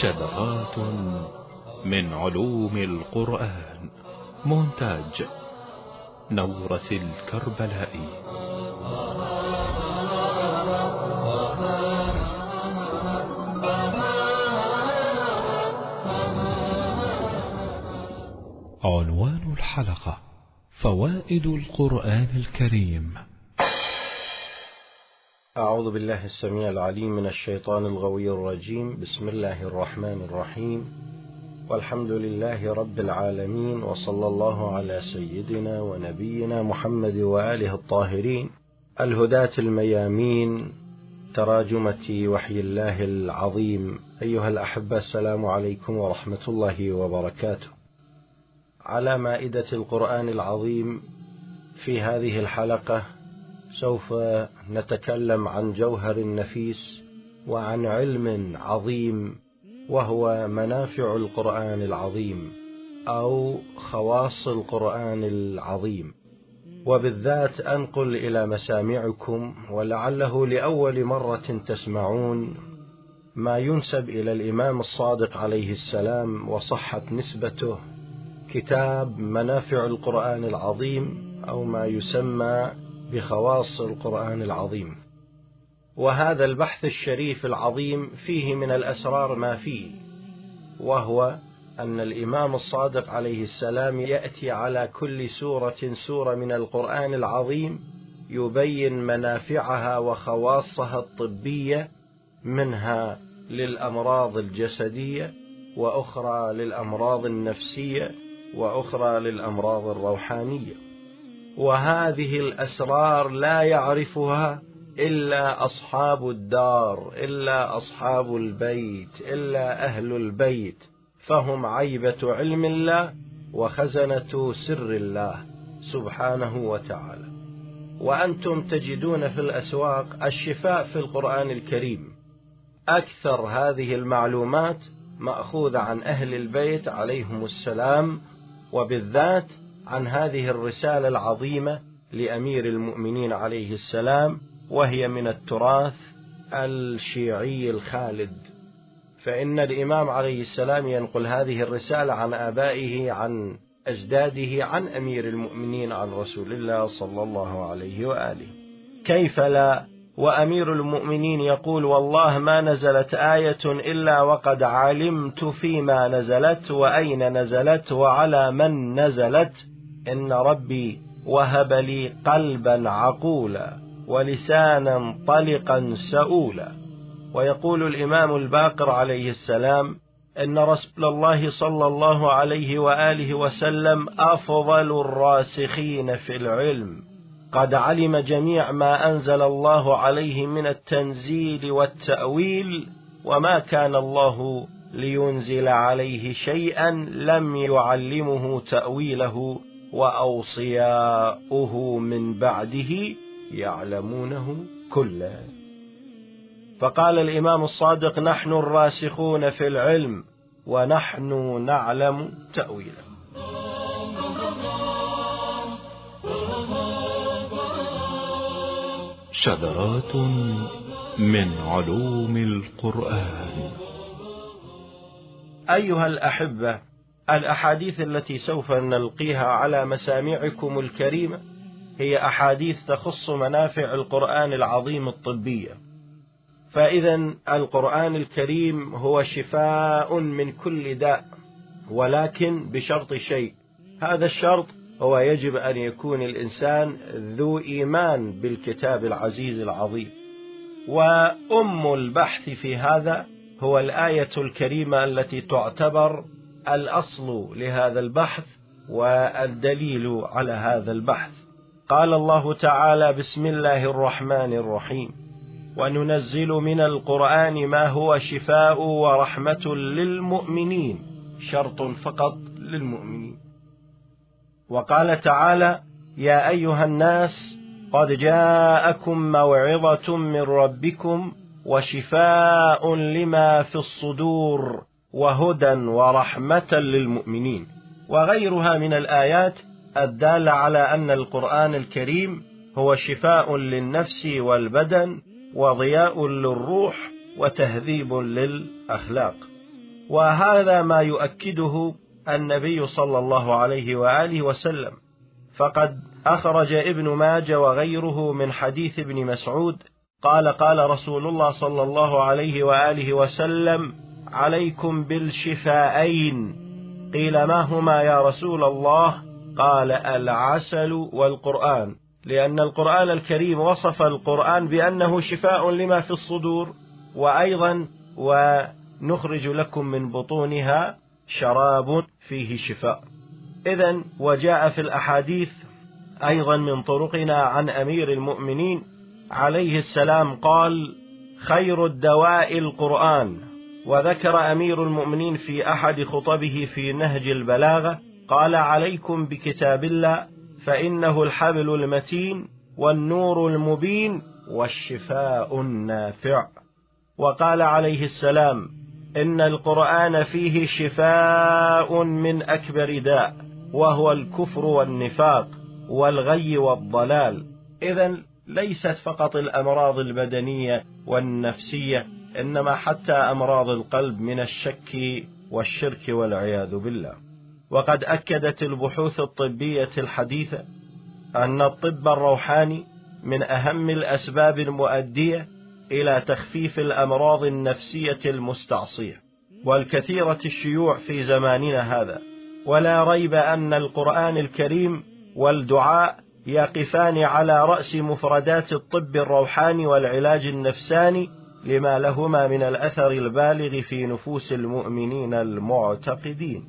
شذرات من علوم القرآن. مونتاج نورة الكربلائي عنوان الحلقة فوائد القرآن الكريم. أعوذ بالله السميع العليم من الشيطان الغوي الرجيم. بسم الله الرحمن الرحيم. والحمد لله رب العالمين وصلى الله على سيدنا ونبينا محمد وآله الطاهرين. الهداة الميامين تراجمة وحي الله العظيم. أيها الأحبة السلام عليكم ورحمة الله وبركاته. على مائدة القرآن العظيم في هذه الحلقة سوف نتكلم عن جوهر نفيس وعن علم عظيم وهو منافع القرآن العظيم أو خواص القرآن العظيم. وبالذات أنقل إلى مسامعكم ولعله لأول مرة تسمعون ما ينسب إلى الإمام الصادق عليه السلام وصحت نسبته كتاب منافع القرآن العظيم أو ما يسمى بخواص القرآن العظيم. وهذا البحث الشريف العظيم فيه من الأسرار ما فيه وهو أن الإمام الصادق عليه السلام يأتي على كل سورة سورة من القرآن العظيم يبين منافعها وخواصها الطبية منها للأمراض الجسدية وأخرى للأمراض النفسية وأخرى للأمراض الروحانية. وهذه الأسرار لا يعرفها إلا أصحاب الدار إلا أصحاب البيت إلا أهل البيت. فهم عيبة علم الله وخزنة سر الله سبحانه وتعالى. وأنتم تجدون في الأسواق الشفاء في القرآن الكريم. أكثر هذه المعلومات مأخوذة عن أهل البيت عليهم السلام وبالذات عن هذه الرسالة العظيمة لأمير المؤمنين عليه السلام وهي من التراث الشيعي الخالد. فإن الإمام عليه السلام ينقل هذه الرسالة عن آبائه عن أجداده عن أمير المؤمنين عن رسول الله صلى الله عليه وآله. كيف لا؟ وأمير المؤمنين يقول والله ما نزلت آية إلا وقد علمت فيما نزلت وأين نزلت وعلى من نزلت إن ربي وهب لي قلبا عقولا ولسانا طلقا سؤولا. ويقول الإمام الباقر عليه السلام إن رسول الله صلى الله عليه وآله وسلم أفضل الراسخين في العلم. قد علم جميع ما أنزل الله عليه من التنزيل والتأويل وما كان الله لينزل عليه شيئا لم يعلمه تأويله. وأوصياؤه من بعده يعلمونه كله. فقال الإمام الصادق نحن الراسخون في العلم ونحن نعلم تأويله. شذرات من علوم القرآن. أيها الأحبة الأحاديث التي سوف نلقيها على مسامعكم الكريمة هي أحاديث تخص منافع القرآن العظيم الطبية. فإذا القرآن الكريم هو شفاء من كل داء ولكن بشرط شيء. هذا الشرط هو يجب أن يكون الإنسان ذو إيمان بالكتاب العزيز العظيم. وأم البحث في هذا هو الآية الكريمة التي تعتبر الأصل لهذا البحث والدليل على هذا البحث. قال الله تعالى بسم الله الرحمن الرحيم. وننزل من القرآن ما هو شفاء ورحمة للمؤمنين. شرط فقط للمؤمنين. وقال تعالى يا أيها الناس قد جاءكم موعظة من ربكم وشفاء لما في الصدور. وهدى ورحمة للمؤمنين. وغيرها من الآيات الدالة على أن القرآن الكريم هو شفاء للنفس والبدن وضياء للروح وتهذيب للأخلاق. وهذا ما يؤكده النبي صلى الله عليه وآله وسلم. فقد أخرج ابن ماجه وغيره من حديث ابن مسعود قال قال رسول الله صلى الله عليه وآله وسلم عليكم بالشفاءين. قيل ما هما يا رسول الله؟ قال العسل والقرآن. لأن القرآن الكريم وصف القرآن بأنه شفاء لما في الصدور وأيضا ونخرج لكم من بطونها شراب فيه شفاء. إذا وجاء في الأحاديث أيضا من طرقنا عن أمير المؤمنين عليه السلام قال خير الدواء القرآن. وذكر أمير المؤمنين في أحد خطبه في نهج البلاغة قال عليكم بكتاب الله فإنه الحبل المتين والنور المبين والشفاء النافع. وقال عليه السلام إن القرآن فيه شفاء من أكبر داء وهو الكفر والنفاق والغي والضلال. إذا ليست فقط الأمراض البدنية والنفسية إنما حتى أمراض القلب من الشك والشرك والعياذ بالله. وقد أكدت البحوث الطبية الحديثة أن الطب الروحاني من أهم الأسباب المؤدية إلى تخفيف الأمراض النفسية المستعصية والكثيرة الشيوع في زماننا هذا. ولا ريب أن القرآن الكريم والدعاء يقفان على رأس مفردات الطب الروحاني والعلاج النفساني لما لهما من الأثر البالغ في نفوس المؤمنين المعتقدين.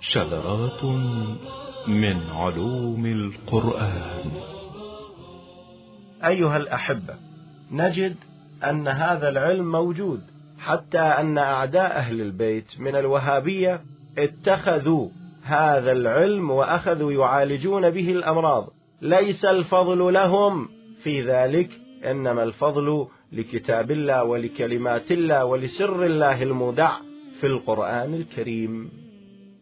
شذرات من علوم القرآن. أيها الأحبة، نجد أن هذا العلم موجود حتى أن أعداء أهل البيت من الوهابية اتخذوا هذا العلم وأخذوا يعالجون به الأمراض. ليس الفضل لهم. في ذلك إنما الفضل لكتاب الله ولكلمات الله ولسر الله المودع في القرآن الكريم.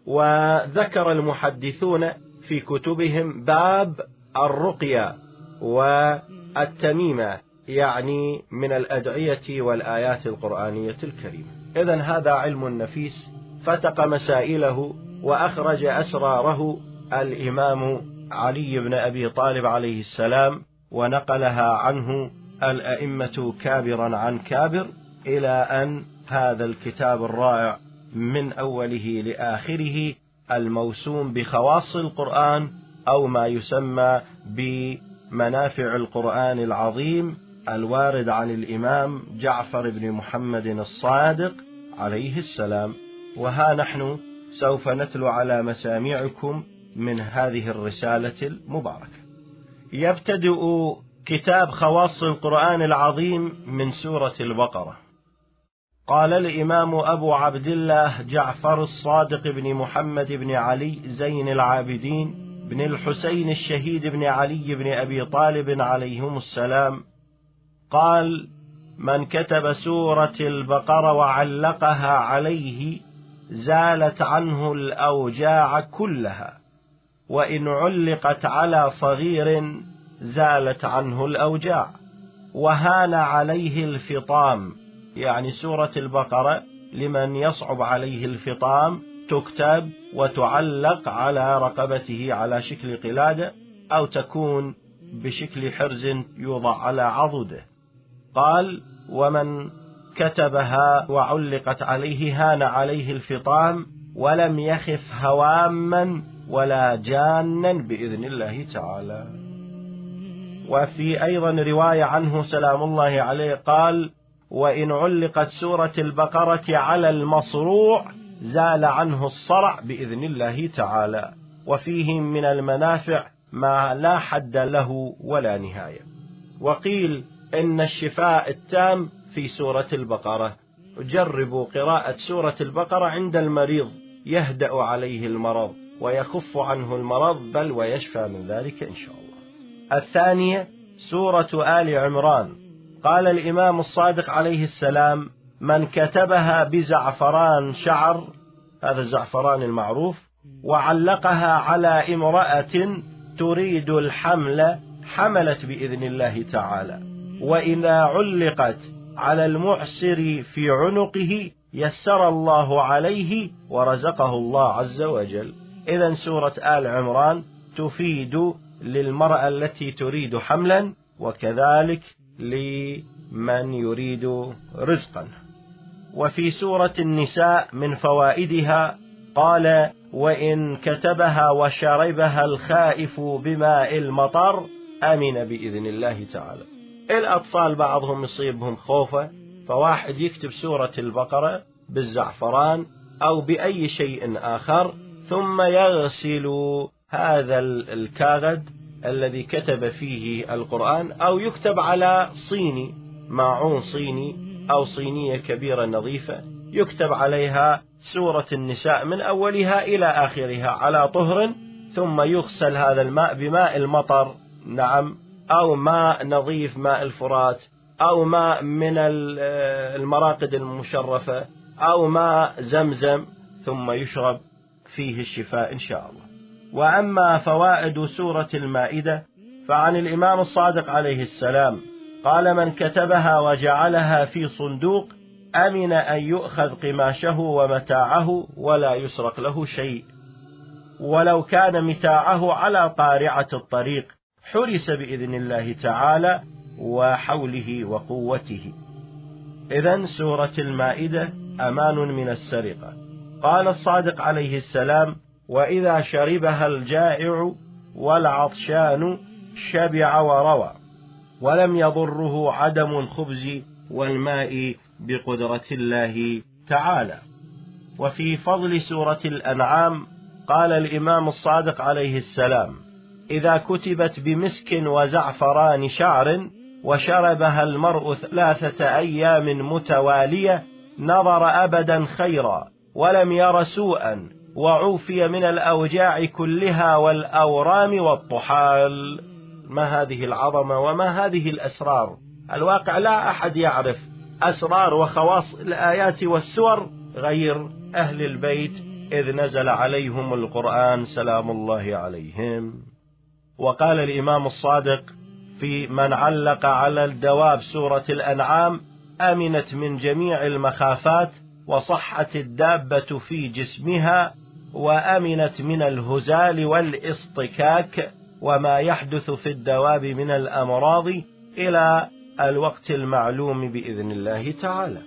وذكر المحدثون في كتبهم باب الرقية والتميمة يعني من الأدعية والآيات القرآنية الكريمة. إذا هذا علم نفيس فتق مسائله وأخرج أسراره الإمام علي بن أبي طالب عليه السلام ونقلها عنه الأئمة كابرا عن كابر إلى أن هذا الكتاب الرائع من أوله لآخره الموسوم بخواص القرآن أو ما يسمى بمنافع القرآن العظيم الوارد عن الإمام جعفر بن محمد الصادق عليه السلام. وها نحن سوف نتلو على مسامعكم من هذه الرسالة المباركة. يبتدئ كتاب خواص القرآن العظيم من سورة البقرة. قال الإمام أبو عبد الله جعفر الصادق بن محمد بن علي زين العابدين بن الحسين الشهيد بن علي بن أبي طالب عليهم السلام قال من كتب سورة البقرة وعلقها عليه زالت عنه الأوجاع كلها وإن علقت على صغير زالت عنه الأوجاع. وهان عليه الفطام يعني سورة البقرة لمن يصعب عليه الفطام تكتب وتعلق على رقبته على شكل قلادة أو تكون بشكل حرز يوضع على عضده. قال ومن كتبها وعلقت عليه هان عليه الفطام ولم يخف هواما ولا جانا بإذن الله تعالى. وفي أيضا رواية عنه سلام الله عليه قال: وإن علقت سورة البقرة على المصروع زال عنه الصرع بإذن الله تعالى. وفيه من المنافع ما لا حد له ولا نهاية وقيل إن الشفاء التام في سورة البقرة. جربوا قراءة سورة البقرة عند المريض. يهدأ عليه المرض ويخف عنه المرض بل ويشفى من ذلك إن شاء الله. الثانية سورة آل عمران. قال الإمام الصادق عليه السلام من كتبها بزعفران شعر هذا الزعفران المعروف وعلقها على امرأة تريد الحمل حملت بإذن الله تعالى. وإذا علقت على المعسر في عنقه يسر الله عليه ورزقه الله عز وجل. إذا سورة آل عمران تفيد للمرأة التي تريد حملا وكذلك لمن يريد رزقا. وفي سورة النساء من فوائدها قال وإن كتبها وشربها الخائف بماء المطر أمن بإذن الله تعالى. الأطفال بعضهم يصيبهم خوفة فواحد يكتب سورة البقرة بالزعفران أو بأي شيء آخر ثم يغسل هذا الكاغد الذي كتب فيه القرآن أو يكتب على صيني ماعون صيني أو صينية كبيرة نظيفة يكتب عليها سورة النساء من أولها إلى آخرها على طهر ثم يغسل هذا الماء بماء المطر. نعم. أو ماء نظيف ماء الفرات أو ماء من المراقد المشرفة أو ماء زمزم ثم يشرب فيه الشفاء إن شاء الله. وأما فوائد سورة المائدة فعن الإمام الصادق عليه السلام قال من كتبها وجعلها في صندوق أمن أن يؤخذ قماشه ومتاعه ولا يسرق له شيء. ولو كان متاعه على قارعة الطريق حرس بإذن الله تعالى وحوله وقوته. إذا سورة المائدة أمان من السرقة. قال الصادق عليه السلام وإذا شربها الجائع والعطشان شبع وروى ولم يضره عدم الخبز والماء بقدرة الله تعالى. وفي فضل سورة الأنعام قال الإمام الصادق عليه السلام إذا كتبت بمسك وزعفران شعر وشربها المرء ثلاثة أيام متوالية نظر أبدا خيرا ولم ير سوءا وعوفي من الأوجاع كلها والأورام والطحال. ما هذه العظمة وما هذه الأسرار؟ الواقع لا أحد يعرف أسرار وخواص الآيات والسور غير أهل البيت إذ نزل عليهم القرآن سلام الله عليهم. وقال الإمام الصادق في من علق على الدواب سورة الأنعام أمنت من جميع المخافات وصحت الدابة في جسمها وأمنت من الهزال والاصطكاك وما يحدث في الدواب من الأمراض إلى الوقت المعلوم بإذن الله تعالى.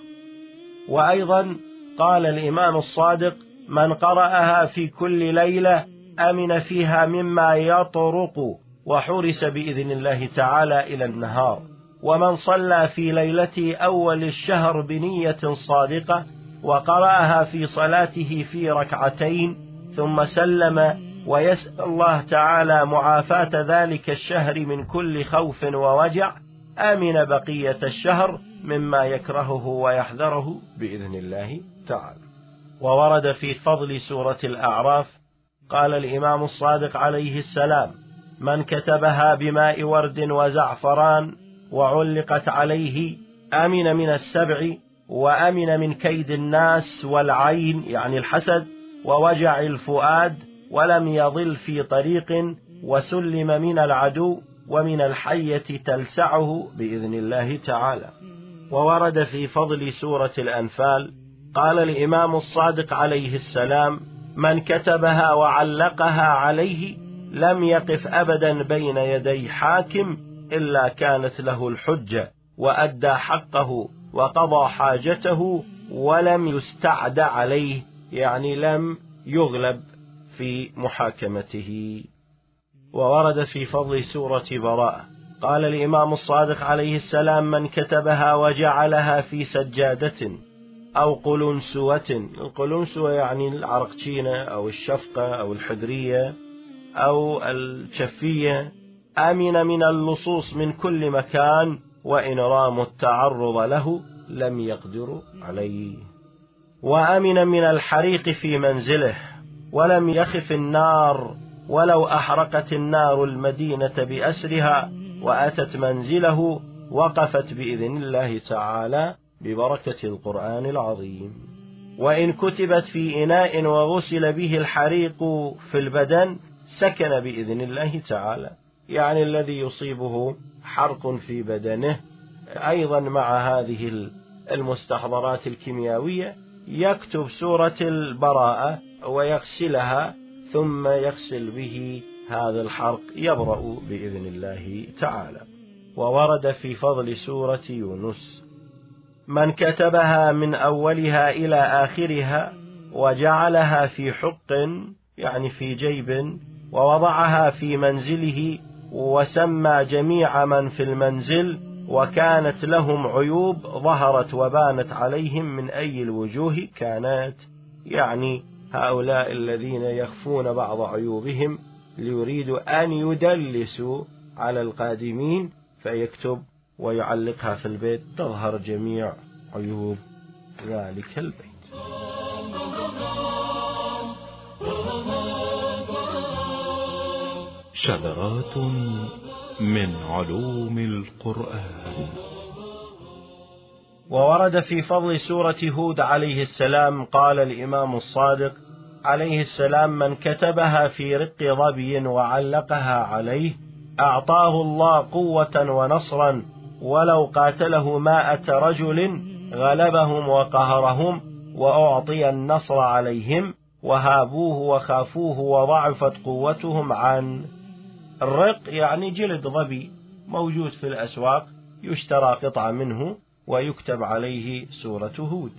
وأيضا قال الإمام الصادق من قرأها في كل ليلة أمن فيها مما يطرق وحرس بإذن الله تعالى إلى النهار. ومن صلى في ليلة أول الشهر بنية صادقة وقرأها في صلاته في ركعتين ثم سلم ويسأل الله تعالى معافاة ذلك الشهر من كل خوف ووجع أمن بقية الشهر مما يكرهه ويحذره بإذن الله تعالى. وورد في فضل سورة الأعراف قال الإمام الصادق عليه السلام من كتبها بماء ورد وزعفران وعلقت عليه أمن من السبع وأمن من كيد الناس والعين يعني الحسد ووجع الفؤاد ولم يضل في طريق وسلم من العدو ومن الحية تلسعه بإذن الله تعالى. وورد في فضل سورة الأنفال قال الإمام الصادق عليه السلام من كتبها وعلقها عليه لم يقف أبدا بين يدي حاكم إلا كانت له الحجة وأدى حقه وقضى حاجته ولم يستعد عليه يعني لم يغلب في محاكمته. وورد في فضل سورة براءة قال الإمام الصادق عليه السلام من كتبها وجعلها في سجادة أو قلنسوة. القلنسوة يعني العرقتشينة أو الشفقة أو الحدرية أو الشفية. أمن من اللصوص من كل مكان وإن راموا التعرض له لم يقدروا عليه. وأمن من الحريق في منزله ولم يخف النار ولو أحرقت النار المدينة بأسرها وأتت منزله وقفت بإذن الله تعالى. ببركة القرآن العظيم. وإن كتبت في إناء وغسل به الحريق في البدن سكن بإذن الله تعالى. يعني الذي يصيبه حرق في بدنه أيضا مع هذه المستحضرات الكيميائية يكتب سورة البراءة ويغسلها ثم يغسل به هذا الحرق يبرأ بإذن الله تعالى. وورد في فضل سورة يونس من كتبها من أولها إلى آخرها وجعلها في حق يعني في جيب ووضعها في منزله وسمى جميع من في المنزل وكانت لهم عيوب ظهرت وبانت عليهم من أي الوجوه كانت. يعني هؤلاء الذين يخفون بعض عيوبهم ليريدوا أن يدلسوا على القادمين فيكتب ويعلقها في البيت تظهر جميع عيوب ذلك البيت. شذرات من علوم القرآن. وورد في فضل سورة هود عليه السلام قال الإمام الصادق عليه السلام من كتبها في رق ظبي وعلقها عليه أعطاه الله قوة ونصرا ولو قاتله مائة رجل غلبهم وقهرهم وأعطي النصر عليهم وهابوه وخافوه وضعفت قوتهم عن الرق يعني جلد ظبي موجود في الأسواق يشترى قطعة منه ويكتب عليه سورة هود.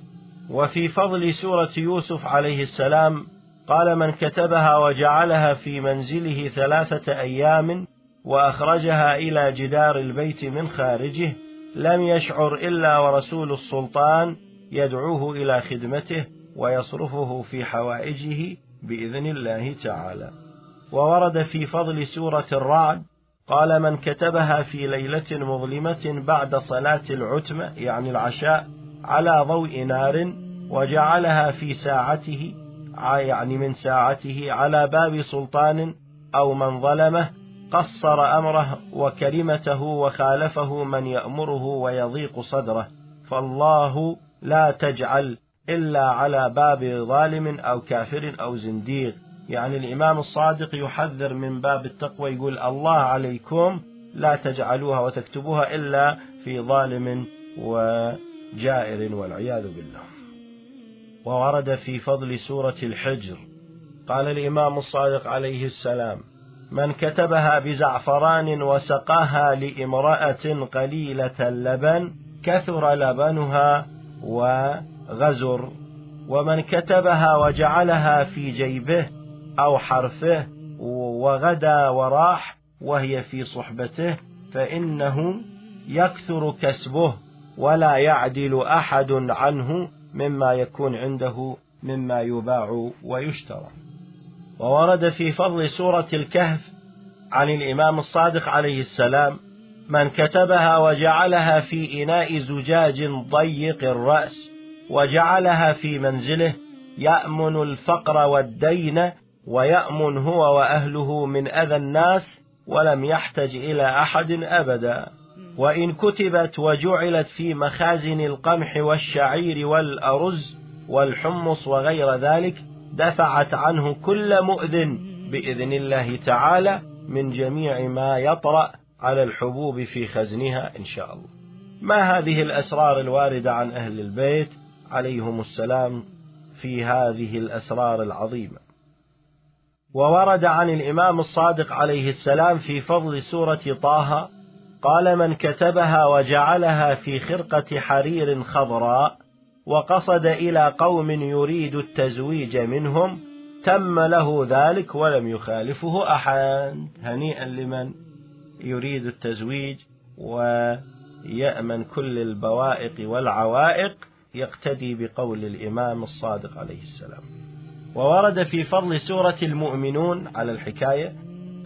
وفي فضل سورة يوسف عليه السلام قال من كتبها وجعلها في منزله ثلاثة أيام وأخرجها إلى جدار البيت من خارجه لم يشعر إلا ورسول السلطان يدعوه إلى خدمته ويصرفه في حوائجه بإذن الله تعالى. وورد في فضل سورة الرعد قال من كتبها في ليلة مظلمة بعد صلاة العتمة يعني العشاء على ضوء نار وجعلها في ساعته يعني من ساعته على باب سلطان أو من ظلمه قصر أمره وكلمته وخالفه من يأمره ويضيق صدره. فالله لا تجعل إلا على باب ظالم أو كافر أو زنديق. يعني الإمام الصادق يحذر من باب التقوى يقول الله عليكم لا تجعلوها وتكتبوها إلا في ظالم وجائر والعياذ بالله. وورد في فضل سورة الحجر. قال الإمام الصادق عليه السلام من كتبها بزعفران وسقاها لامرأة قليلة اللبن كثر لبنها وغزر. ومن كتبها وجعلها في جيبه أو حرفه وغدا وراح وهي في صحبته فإنه يكثر كسبه ولا يعدل أحد عنه مما يكون عنده مما يباع ويشترى. وورد في فضل سورة الكهف عن الإمام الصادق عليه السلام من كتبها وجعلها في إناء زجاج ضيق الرأس وجعلها في منزله يأمن الفقر والدين ويأمن هو وأهله من أذى الناس ولم يحتج إلى أحد أبدا. وإن كتبت وجعلت في مخازن القمح والشعير والأرز والحمص وغير ذلك دفعت عنه كل مؤذن بإذن الله تعالى من جميع ما يطرأ على الحبوب في خزنها إن شاء الله. ما هذه الأسرار الواردة عن أهل البيت؟ عليهم السلام في هذه الأسرار العظيمة. وورد عن الإمام الصادق عليه السلام في فضل سورة طه قال من كتبها وجعلها في خرقة حرير خضراء وقصد إلى قوم يريد التزويج منهم تم له ذلك ولم يخالفه أحد. هنيئا لمن يريد التزويج ويأمن كل البوائق والعوائق يقتدي بقول الإمام الصادق عليه السلام. وورد في فضل سورة المؤمنون على الحكاية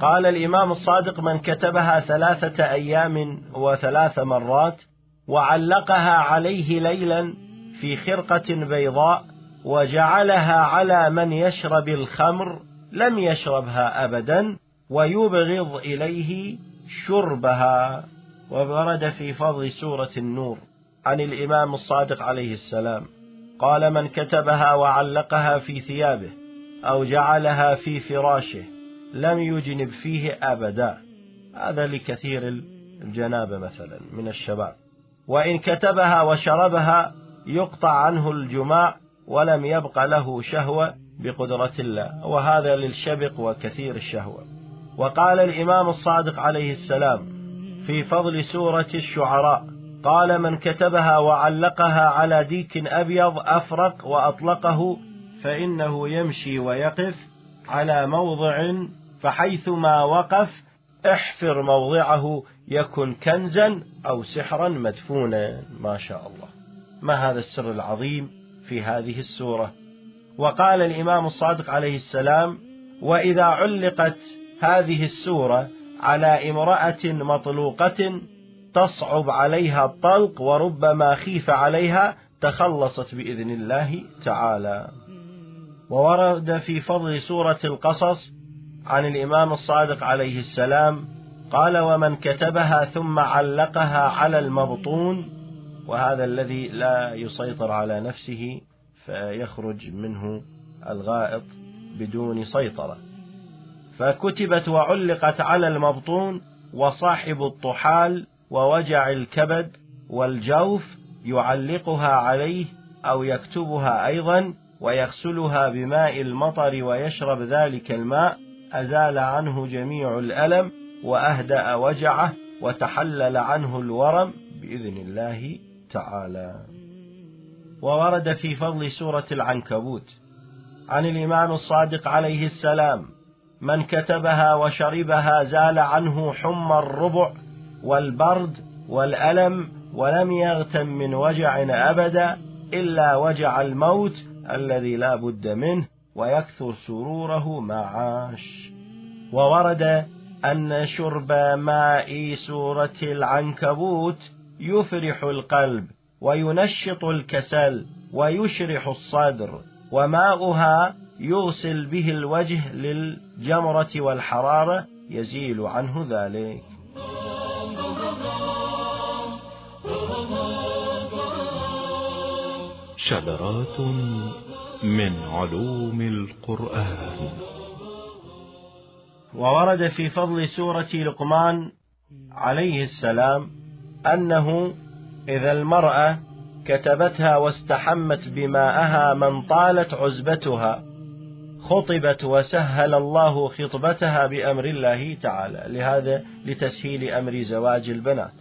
قال الإمام الصادق من كتبها ثلاثة أيام وثلاث مرات وعلقها عليه ليلا في خرقة بيضاء وجعلها على من يشرب الخمر لم يشربها أبدا ويبغض إليه شربها. وورد في فضل سورة النور عن الإمام الصادق عليه السلام قال من كتبها وعلقها في ثيابه أو جعلها في فراشه لم يجنب فيه أبدا. هذا لكثير الجنابة مثلا من الشباب. وإن كتبها وشربها يقطع عنه الجماع ولم يبق له شهوة بقدرة الله. وهذا للشبق وكثير الشهوة. وقال الإمام الصادق عليه السلام في فضل سورة الشعراء قال من كتبها وعلقها على ديك أبيض أفرق وأطلقه فإنه يمشي ويقف على موضع فحيثما وقف احفر موضعه يكن كنزا أو سحرا مدفونا. ما شاء الله. ما هذا السر العظيم في هذه السورة؟ وقال الإمام الصادق عليه السلام وإذا علقت هذه السورة على امرأة مطلوقة تصعب عليها الطلق وربما خيف عليها تخلصت بإذن الله تعالى. وورد في فضل سورة القصص عن الإمام الصادق عليه السلام قال ومن كتبها ثم علقها على المبطون وهذا الذي لا يسيطر على نفسه فيخرج منه الغائط بدون سيطرة. فكتبت وعلقت على المبطون وصاحب الطحال ووجع الكبد والجوف يعلقها عليه أو يكتبها أيضا ويغسلها بماء المطر ويشرب ذلك الماء. أزال عنه جميع الألم وأهدأ وجعه وتحلل عنه الورم بإذن الله تعالى. وورد في فضل سورة العنكبوت عن الإمام الصادق عليه السلام من كتبها وشربها زال عنه حمى الربع والبرد والألم ولم يغتم من وجع أبدا إلا وجع الموت الذي لا بد منه ويكثر سروره ما عاش وورد أن شرب ماء سورة العنكبوت يفرح القلب وينشط الكسل ويشرح الصدر وماؤها يغسل به الوجه للجمرة والحرارة. يزيل عنه ذلك. شذرات من علوم القرآن. وورد في فضل سورة لقمان عليه السلام أنه إذا المرأة كتبتها واستحمت بماءها من طالت عزبتها خطبت وسهل الله خطبتها بأمر الله تعالى لهذا لتسهيل أمر زواج البنات.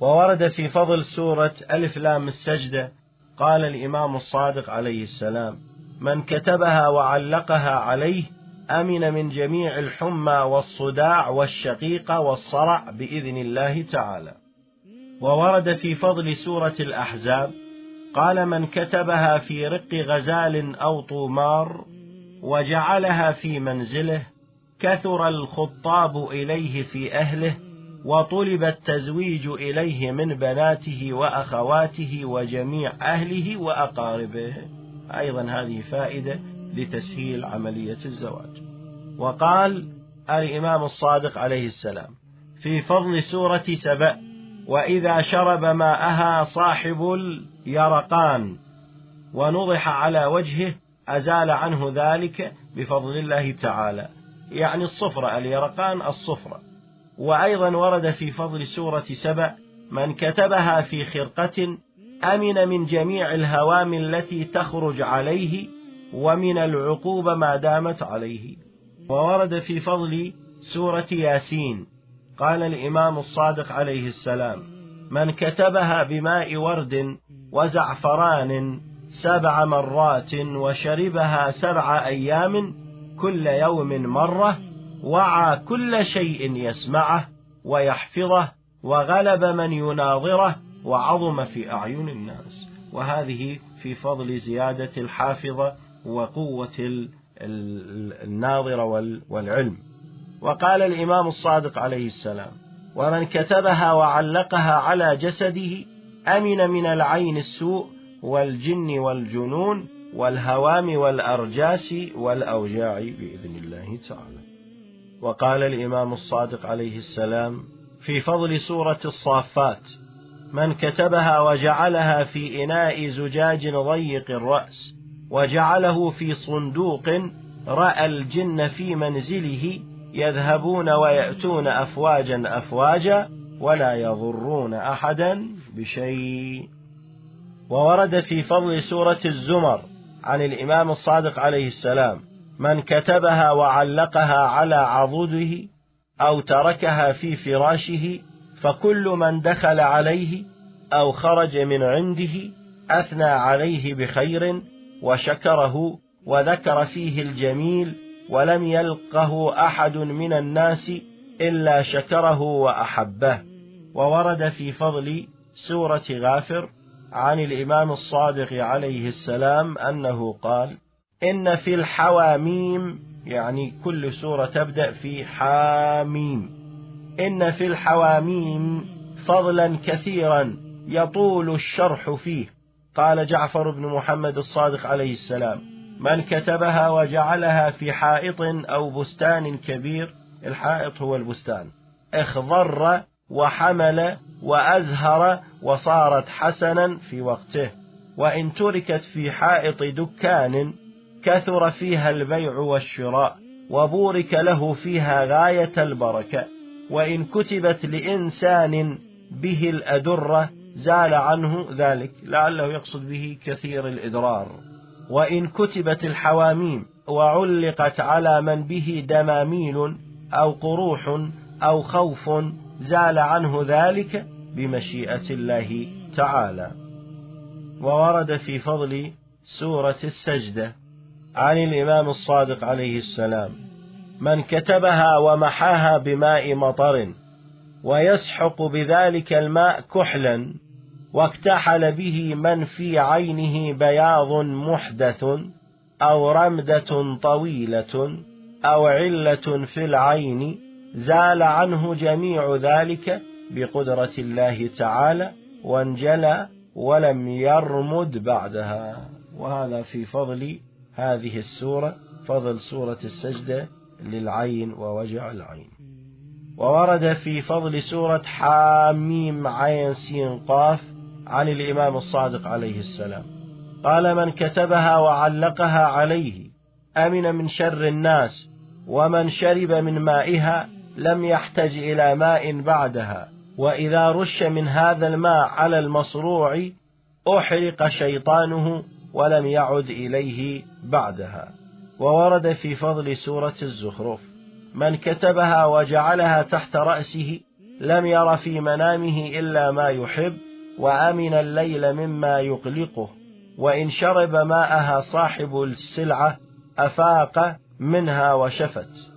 وورد في فضل سورة ألف لام السجدة قال الإمام الصادق عليه السلام من كتبها وعلقها عليه أمن من جميع الحمى والصداع والشقيقة والصرع بإذن الله تعالى. وورد في فضل سورة الأحزاب قال من كتبها في رق غزال أو طومار وجعلها في منزله كثر الخطاب إليه في أهله وطلب التزويج إليه من بناته وأخواته وجميع أهله وأقاربه. أيضا هذه فائدة لتسهيل عملية الزواج. وقال الإمام الصادق عليه السلام في فضل سورة سبأ وإذا شرب ماءها صاحب اليرقان ونضح على وجهه أزال عنه ذلك بفضل الله تعالى. يعني الصفرة اليرقان الصفرة وأيضا ورد في فضل سورة سبأ من كتبها في خرقة أمن من جميع الهوام التي تخرج عليه ومن العقوبة ما دامت عليه. وورد في فضل سورة ياسين قال الإمام الصادق عليه السلام من كتبها بماء ورد وزعفران سبع مرات وشربها سبع أيام كل يوم مرة وعى كل شيء يسمعه ويحفظه وغلب من يناظره وعظم في أعين الناس. وهذه في فضل زيادة الحافظة وقوة الناظرة والعلم. وقال الإمام الصادق عليه السلام ومن كتبها وعلقها على جسده أمن من العين السوء والجن والجنون والهوام والأرجاس والأوجاع بإذن الله تعالى. وقال الإمام الصادق عليه السلام في فضل سورة الصافات من كتبها وجعلها في إناء زجاج ضيق الرأس وجعله في صندوق رأى الجن في منزله يذهبون ويأتون أفواجا أفواجا ولا يضرون أحدا بشيء. وورد في فضل سورة الزمر عن الإمام الصادق عليه السلام من كتبها وعلقها على عضده أو تركها في فراشه فكل من دخل عليه أو خرج من عنده أثنى عليه بخير وشكره وذكر فيه الجميل ولم يلقه أحد من الناس إلا شكره وأحبه. وورد في فضل سورة غافر عن الإمام الصادق عليه السلام أنه قال إن في الحواميم يعني كل سورة تبدأ في حاميم. إن في الحواميم فضلا كثيرا يطول الشرح فيه. قال جعفر بن محمد الصادق عليه السلام من كتبها وجعلها في حائط أو بستان كبير الحائط هو البستان. اخضر وحمل وأزهر وصارت حسنا في وقته. وإن تركت في حائط دكان كثر فيها البيع والشراء وبورك له فيها غاية البركة. وإن كتبت لإنسان به الأدرة زال عنه ذلك. لعله يقصد به كثير الإدرار. وإن كتبت الحواميم وعلقت على من به دماميل أو قروح أو خوف زال عنه ذلك بمشيئة الله تعالى. وورد في فضل سورة السجدة عن الإمام الصادق عليه السلام من كتبها ومحاها بماء مطر ويسحق بذلك الماء كحلا واكتحل به من في عينه بياض محدث أو رمدة طويلة أو علة في العين زال عنه جميع ذلك بقدرة الله تعالى وانجلى ولم يرمد بعدها. وهذا في فضل هذه السورة فضل سورة السجدة للعين ووجع العين. وورد في فضل سورة حاميم عين سين قاف عن الإمام الصادق عليه السلام. قال من كتبها وعلقها عليه أمن من شر الناس ومن شرب من مائها لم يحتج إلى ماء بعدها. وإذا رش من هذا الماء على المصروع أحرق شيطانه ولم يعد إليه بعدها. وورد في فضل سورة الزخرف من كتبها وجعلها تحت رأسه لم ير في منامه إلا ما يحب وأمن الليل مما يقلقه وإن شرب ماءها صاحب السلعة أفاق منها وشفت.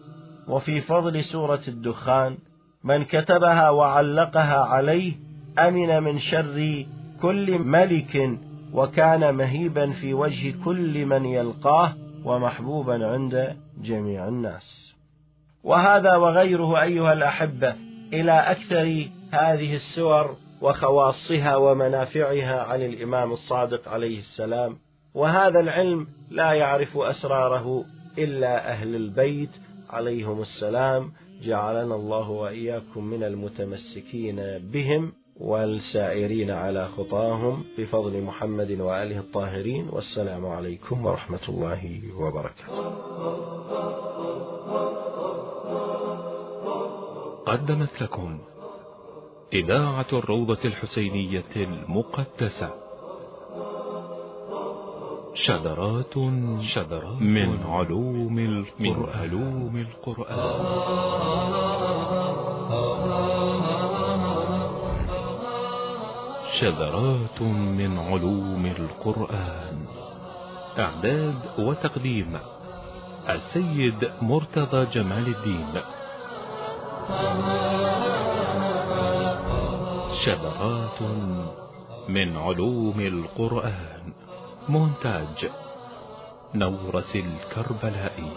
وفي فضل سورة الدخان من كتبها وعلقها عليه أمن من شر كل ملك وكان مهيبا في وجه كل من يلقاه ومحبوبا عند جميع الناس. وهذا وغيره أيها الأحبة إلى أكثر هذه السور وخواصها ومنافعها عن الإمام الصادق عليه السلام. وهذا العلم لا يعرف أسراره إلا أهل البيت عليهم السلام. جعلنا الله وإياكم من المتمسكين بهم والسائرين على خطاهم بفضل محمد وآله الطاهرين. والسلام عليكم ورحمة الله وبركاته. قدمت لكم إذاعة الروضة الحسينية المقدسة. شذرات شذرات من علوم القرآن, من علوم القرآن. شذرات من علوم القرآن. إعداد وتقديم السيد مرتضى جمال الدين. شذرات من علوم القرآن. مونتاج نورس الكربلائي.